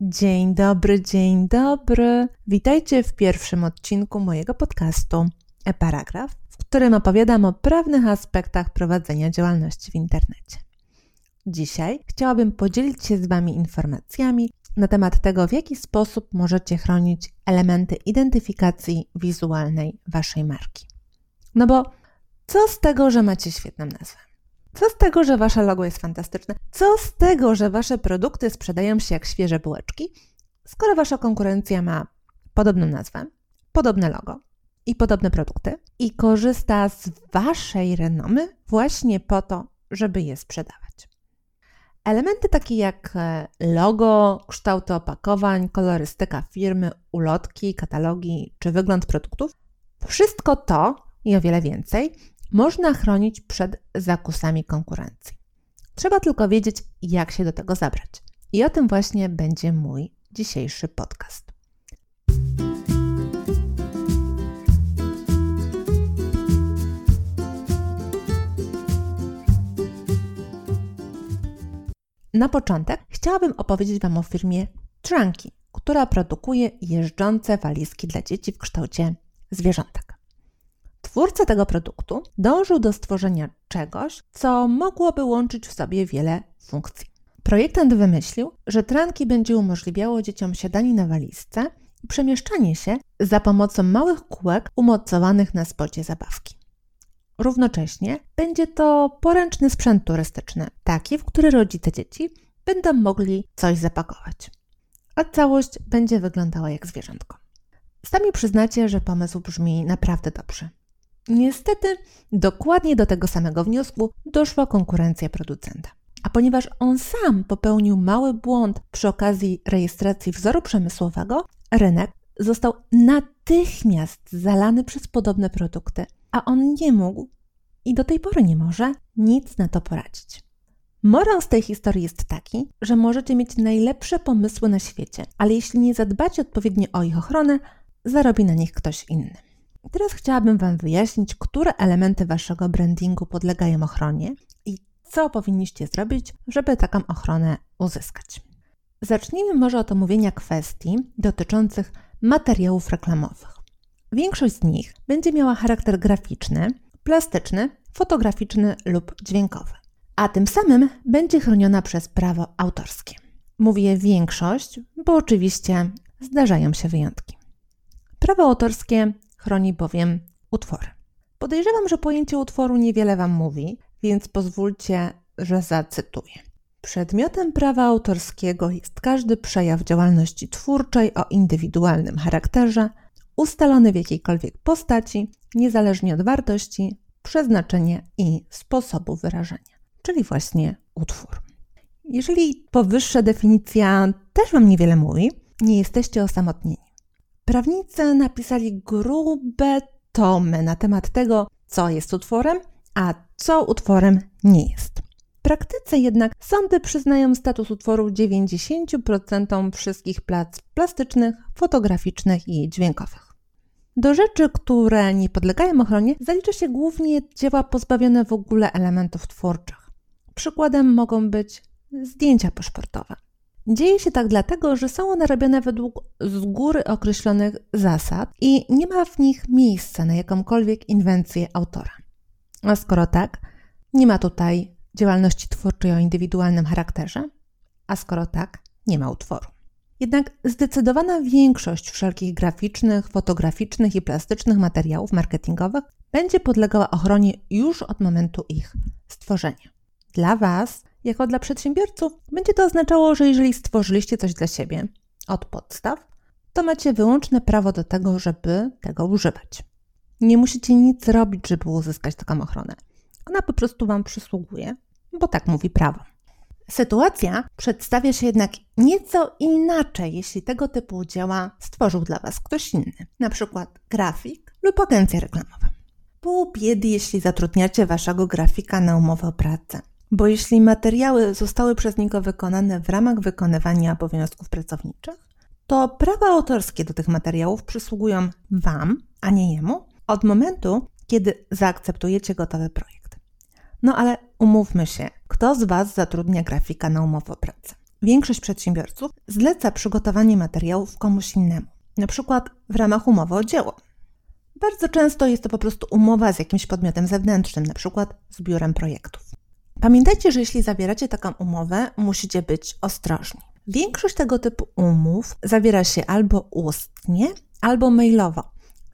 Dzień dobry, dzień dobry. Witajcie w pierwszym odcinku mojego podcastu e-paragraf, w którym opowiadam o prawnych aspektach prowadzenia działalności w internecie. Dzisiaj chciałabym podzielić się z Wami informacjami na temat tego, w jaki sposób możecie chronić elementy identyfikacji wizualnej Waszej marki. No bo co z tego, że macie świetną nazwę? Co z tego, że wasze logo jest fantastyczne? Co z tego, że wasze produkty sprzedają się jak świeże bułeczki, skoro wasza konkurencja ma podobną nazwę, podobne logo i podobne produkty i korzysta z waszej renomy właśnie po to, żeby je sprzedawać? Elementy takie jak e, logo, kształty opakowań, kolorystyka firmy, ulotki, katalogi czy wygląd produktów wszystko to i o wiele więcej można chronić przed zakusami konkurencji. Trzeba tylko wiedzieć, jak się do tego zabrać. I o tym właśnie będzie mój dzisiejszy podcast. Na początek chciałabym opowiedzieć Wam o firmie Trunky, która produkuje jeżdżące walizki dla dzieci w kształcie zwierzątek. Twórca tego produktu dążył do stworzenia czegoś, co mogłoby łączyć w sobie wiele funkcji. Projektant wymyślił, że tranki będzie umożliwiało dzieciom siadanie na walizce i przemieszczanie się za pomocą małych kółek umocowanych na spodzie zabawki. Równocześnie będzie to poręczny sprzęt turystyczny, taki, w który rodzice dzieci będą mogli coś zapakować. A całość będzie wyglądała jak zwierzątko. Sami przyznacie, że pomysł brzmi naprawdę dobrze. Niestety, dokładnie do tego samego wniosku doszła konkurencja producenta. A ponieważ on sam popełnił mały błąd przy okazji rejestracji wzoru przemysłowego, rynek został natychmiast zalany przez podobne produkty, a on nie mógł i do tej pory nie może nic na to poradzić. Morał z tej historii jest taki, że możecie mieć najlepsze pomysły na świecie, ale jeśli nie zadbacie odpowiednio o ich ochronę, zarobi na nich ktoś inny. Teraz chciałabym Wam wyjaśnić, które elementy Waszego brandingu podlegają ochronie i co powinniście zrobić, żeby taką ochronę uzyskać. Zacznijmy może od omówienia kwestii dotyczących materiałów reklamowych. Większość z nich będzie miała charakter graficzny, plastyczny, fotograficzny lub dźwiękowy, a tym samym będzie chroniona przez prawo autorskie. Mówię większość, bo oczywiście zdarzają się wyjątki. Prawo autorskie chroni bowiem utwory. Podejrzewam, że pojęcie utworu niewiele Wam mówi, więc pozwólcie, że zacytuję. Przedmiotem prawa autorskiego jest każdy przejaw działalności twórczej o indywidualnym charakterze, ustalony w jakiejkolwiek postaci, niezależnie od wartości, przeznaczenia i sposobu wyrażenia, czyli właśnie utwór. Jeżeli powyższa definicja też Wam niewiele mówi, nie jesteście osamotnieni. Prawnicy napisali grube tomy na temat tego, co jest utworem, a co utworem nie jest. W praktyce jednak sądy przyznają status utworu 90% wszystkich plac plastycznych, fotograficznych i dźwiękowych. Do rzeczy, które nie podlegają ochronie, zalicza się głównie dzieła pozbawione w ogóle elementów twórczych. Przykładem mogą być zdjęcia paszportowe. Dzieje się tak dlatego, że są one robione według z góry określonych zasad i nie ma w nich miejsca na jakąkolwiek inwencję autora. A skoro tak, nie ma tutaj działalności twórczej o indywidualnym charakterze, a skoro tak, nie ma utworu. Jednak zdecydowana większość wszelkich graficznych, fotograficznych i plastycznych materiałów marketingowych będzie podlegała ochronie już od momentu ich stworzenia. Dla Was jako dla przedsiębiorców będzie to oznaczało, że jeżeli stworzyliście coś dla siebie od podstaw, to macie wyłączne prawo do tego, żeby tego używać. Nie musicie nic robić, żeby uzyskać taką ochronę. Ona po prostu Wam przysługuje, bo tak mówi prawo. Sytuacja przedstawia się jednak nieco inaczej, jeśli tego typu dzieła stworzył dla Was ktoś inny, na przykład grafik lub agencja reklamowa. Pół biedy, jeśli zatrudniacie Waszego grafika na umowę o pracę bo jeśli materiały zostały przez niego wykonane w ramach wykonywania obowiązków pracowniczych, to prawa autorskie do tych materiałów przysługują Wam, a nie jemu, od momentu, kiedy zaakceptujecie gotowy projekt. No ale umówmy się, kto z Was zatrudnia grafika na umowę o pracę? większość przedsiębiorców zleca przygotowanie materiałów komuś innemu, na przykład w ramach umowy o dzieło. Bardzo często jest to po prostu umowa z jakimś podmiotem zewnętrznym, na przykład z biurem projektów. Pamiętajcie, że jeśli zawieracie taką umowę, musicie być ostrożni. Większość tego typu umów zawiera się albo ustnie, albo mailowo.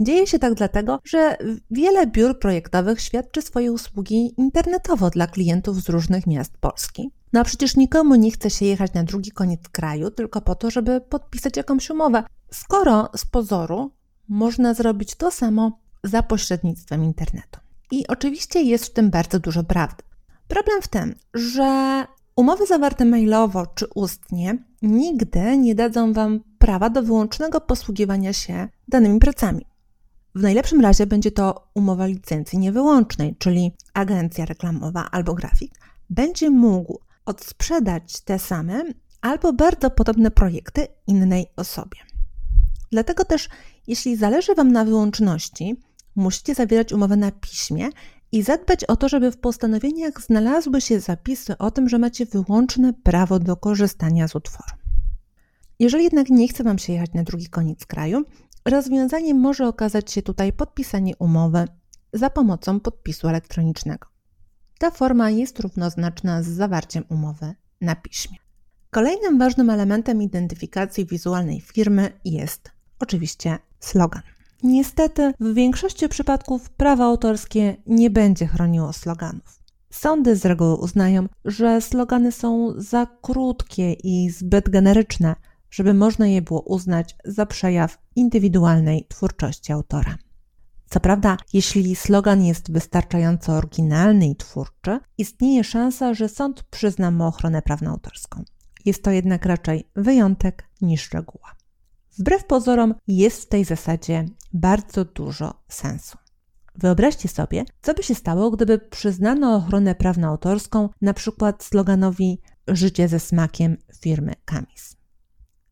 Dzieje się tak dlatego, że wiele biur projektowych świadczy swoje usługi internetowo dla klientów z różnych miast Polski. No a przecież nikomu nie chce się jechać na drugi koniec kraju tylko po to, żeby podpisać jakąś umowę, skoro z pozoru można zrobić to samo za pośrednictwem internetu. I oczywiście jest w tym bardzo dużo prawdy. Problem w tym, że umowy zawarte mailowo czy ustnie nigdy nie dadzą Wam prawa do wyłącznego posługiwania się danymi pracami. W najlepszym razie będzie to umowa licencji niewyłącznej, czyli agencja reklamowa albo grafik będzie mógł odsprzedać te same albo bardzo podobne projekty innej osobie. Dlatego też, jeśli zależy Wam na wyłączności, musicie zawierać umowę na piśmie i zadbać o to, żeby w postanowieniach znalazły się zapisy o tym, że macie wyłączne prawo do korzystania z utworu. Jeżeli jednak nie chce Wam się jechać na drugi koniec kraju, rozwiązaniem może okazać się tutaj podpisanie umowy za pomocą podpisu elektronicznego. Ta forma jest równoznaczna z zawarciem umowy na piśmie. Kolejnym ważnym elementem identyfikacji wizualnej firmy jest oczywiście slogan. Niestety, w większości przypadków prawo autorskie nie będzie chroniło sloganów. Sądy z reguły uznają, że slogany są za krótkie i zbyt generyczne, żeby można je było uznać za przejaw indywidualnej twórczości autora. Co prawda, jeśli slogan jest wystarczająco oryginalny i twórczy, istnieje szansa, że sąd przyzna mu ochronę prawną autorską. Jest to jednak raczej wyjątek niż reguła. Wbrew pozorom jest w tej zasadzie bardzo dużo sensu. Wyobraźcie sobie, co by się stało, gdyby przyznano ochronę prawną autorską na przykład sloganowi Życie ze smakiem firmy Kamis.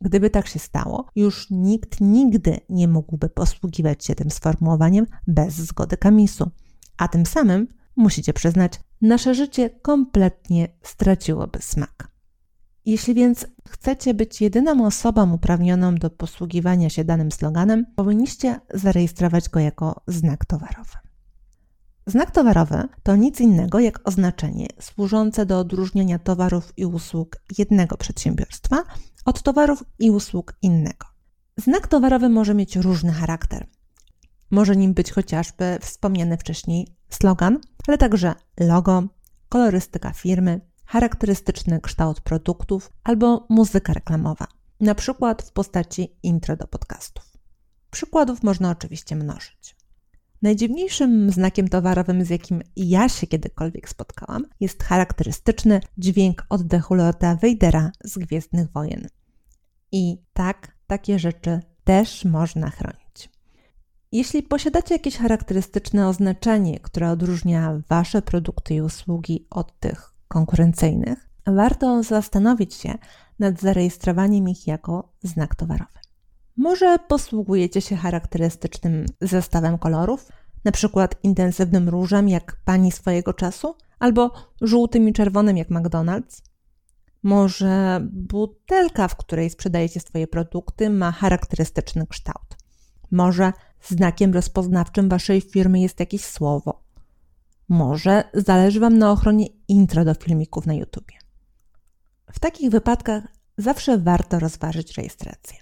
Gdyby tak się stało, już nikt nigdy nie mógłby posługiwać się tym sformułowaniem bez zgody Kamisu, a tym samym, musicie przyznać, nasze życie kompletnie straciłoby smak. Jeśli więc chcecie być jedyną osobą uprawnioną do posługiwania się danym sloganem, powinniście zarejestrować go jako znak towarowy. Znak towarowy to nic innego jak oznaczenie służące do odróżnienia towarów i usług jednego przedsiębiorstwa od towarów i usług innego. Znak towarowy może mieć różny charakter. Może nim być chociażby wspomniany wcześniej slogan, ale także logo, kolorystyka firmy, charakterystyczny kształt produktów albo muzyka reklamowa, na przykład w postaci intro do podcastów. Przykładów można oczywiście mnożyć. Najdziwniejszym znakiem towarowym, z jakim ja się kiedykolwiek spotkałam, jest charakterystyczny dźwięk oddechu Lorda Vadera z Gwiezdnych Wojen. I tak, takie rzeczy też można chronić. Jeśli posiadacie jakieś charakterystyczne oznaczenie, które odróżnia Wasze produkty i usługi od tych konkurencyjnych, warto zastanowić się nad zarejestrowaniem ich jako znak towarowy. Może posługujecie się charakterystycznym zestawem kolorów, na przykład intensywnym różem jak pani swojego czasu, albo żółtym i czerwonym jak McDonald's. Może butelka, w której sprzedajecie swoje produkty, ma charakterystyczny kształt. Może znakiem rozpoznawczym waszej firmy jest jakieś słowo. Może zależy Wam na ochronie intro do filmików na YouTube. W takich wypadkach zawsze warto rozważyć rejestrację.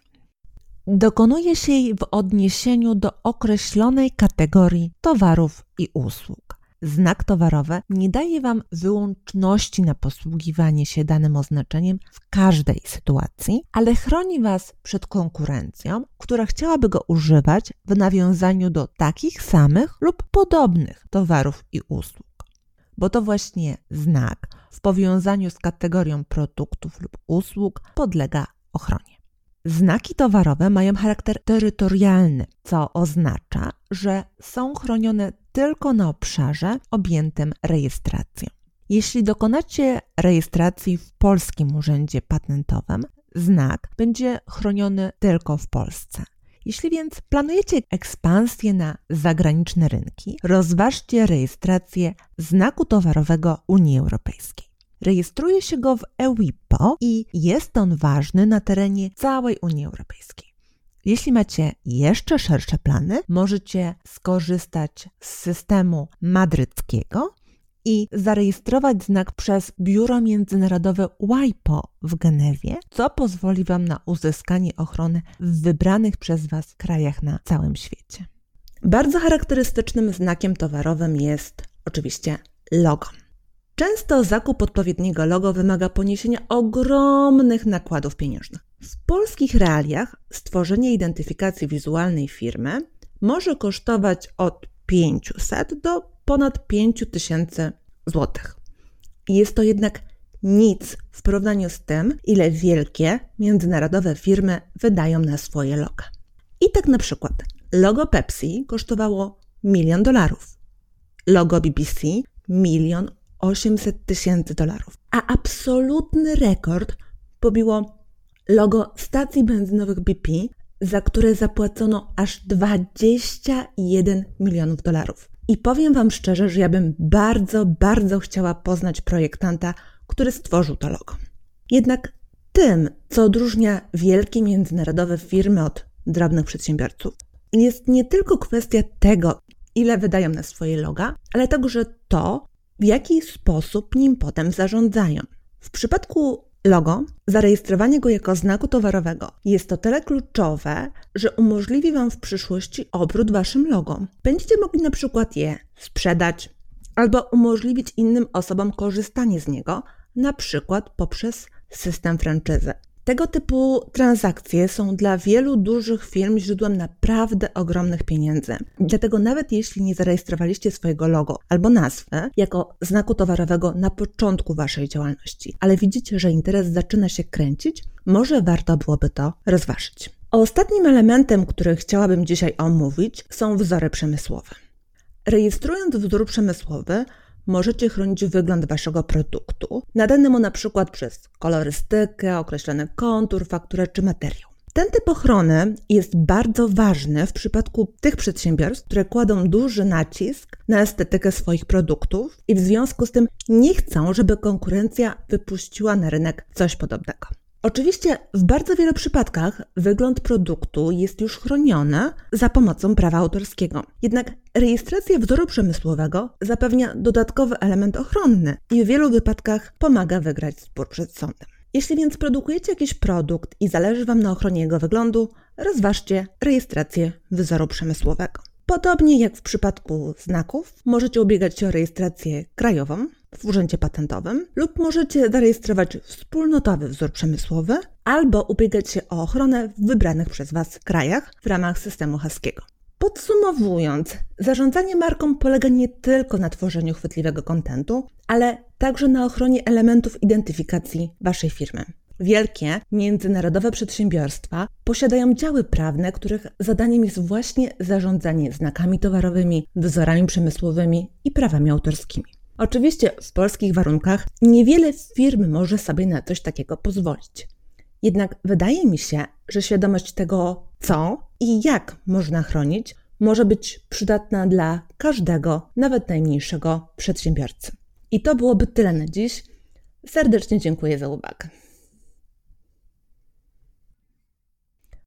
Dokonuje się jej w odniesieniu do określonej kategorii towarów i usług. Znak towarowy nie daje Wam wyłączności na posługiwanie się danym oznaczeniem w każdej sytuacji, ale chroni Was przed konkurencją, która chciałaby go używać w nawiązaniu do takich samych lub podobnych towarów i usług. Bo to właśnie znak w powiązaniu z kategorią produktów lub usług podlega ochronie. Znaki towarowe mają charakter terytorialny, co oznacza, że są chronione tylko na obszarze objętym rejestracją. Jeśli dokonacie rejestracji w polskim urzędzie patentowym, znak będzie chroniony tylko w Polsce. Jeśli więc planujecie ekspansję na zagraniczne rynki, rozważcie rejestrację znaku towarowego Unii Europejskiej. Rejestruje się go w EWIPO i jest on ważny na terenie całej Unii Europejskiej. Jeśli macie jeszcze szersze plany, możecie skorzystać z systemu madryckiego i zarejestrować znak przez Biuro Międzynarodowe WIPO w Genewie, co pozwoli Wam na uzyskanie ochrony w wybranych przez Was krajach na całym świecie. Bardzo charakterystycznym znakiem towarowym jest oczywiście logo. Często zakup odpowiedniego logo wymaga poniesienia ogromnych nakładów pieniężnych. W polskich realiach stworzenie identyfikacji wizualnej firmy może kosztować od 500 do ponad 5000 zł. Jest to jednak nic w porównaniu z tym, ile wielkie międzynarodowe firmy wydają na swoje loga. I tak na przykład logo Pepsi kosztowało milion dolarów, logo BBC milion 800 tysięcy dolarów, a absolutny rekord pobiło logo stacji benzynowych BP, za które zapłacono aż 21 milionów dolarów. I powiem Wam szczerze, że ja bym bardzo, bardzo chciała poznać projektanta, który stworzył to logo. Jednak tym, co odróżnia wielkie międzynarodowe firmy od drobnych przedsiębiorców, jest nie tylko kwestia tego, ile wydają na swoje loga, ale także to, w jaki sposób nim potem zarządzają. W przypadku logo, zarejestrowanie go jako znaku towarowego jest to tyle kluczowe, że umożliwi Wam w przyszłości obrót Waszym logo. Będziecie mogli na przykład je sprzedać albo umożliwić innym osobom korzystanie z niego, na przykład poprzez system franczyzy. Tego typu transakcje są dla wielu dużych firm źródłem naprawdę ogromnych pieniędzy. Dlatego nawet jeśli nie zarejestrowaliście swojego logo albo nazwy jako znaku towarowego na początku waszej działalności, ale widzicie, że interes zaczyna się kręcić, może warto byłoby to rozważyć. Ostatnim elementem, który chciałabym dzisiaj omówić, są wzory przemysłowe. Rejestrując wzór przemysłowy, możecie chronić wygląd waszego produktu, nadany mu na przykład przez kolorystykę, określony kontur, fakturę czy materiał. Ten typ ochrony jest bardzo ważny w przypadku tych przedsiębiorstw, które kładą duży nacisk na estetykę swoich produktów i w związku z tym nie chcą, żeby konkurencja wypuściła na rynek coś podobnego. Oczywiście w bardzo wielu przypadkach wygląd produktu jest już chroniony za pomocą prawa autorskiego. Jednak rejestracja wzoru przemysłowego zapewnia dodatkowy element ochronny i w wielu wypadkach pomaga wygrać spór przed sądem. Jeśli więc produkujecie jakiś produkt i zależy Wam na ochronie jego wyglądu, rozważcie rejestrację wzoru przemysłowego. Podobnie jak w przypadku znaków, możecie ubiegać się o rejestrację krajową w Urzędzie Patentowym lub możecie zarejestrować wspólnotowy wzór przemysłowy albo ubiegać się o ochronę w wybranych przez Was krajach w ramach systemu haskiego. Podsumowując, zarządzanie marką polega nie tylko na tworzeniu chwytliwego kontentu, ale także na ochronie elementów identyfikacji Waszej firmy. Wielkie, międzynarodowe przedsiębiorstwa posiadają działy prawne, których zadaniem jest właśnie zarządzanie znakami towarowymi, wzorami przemysłowymi i prawami autorskimi. Oczywiście w polskich warunkach niewiele firm może sobie na coś takiego pozwolić. Jednak wydaje mi się, że świadomość tego, co i jak można chronić, może być przydatna dla każdego, nawet najmniejszego przedsiębiorcy. I to byłoby tyle na dziś. Serdecznie dziękuję za uwagę.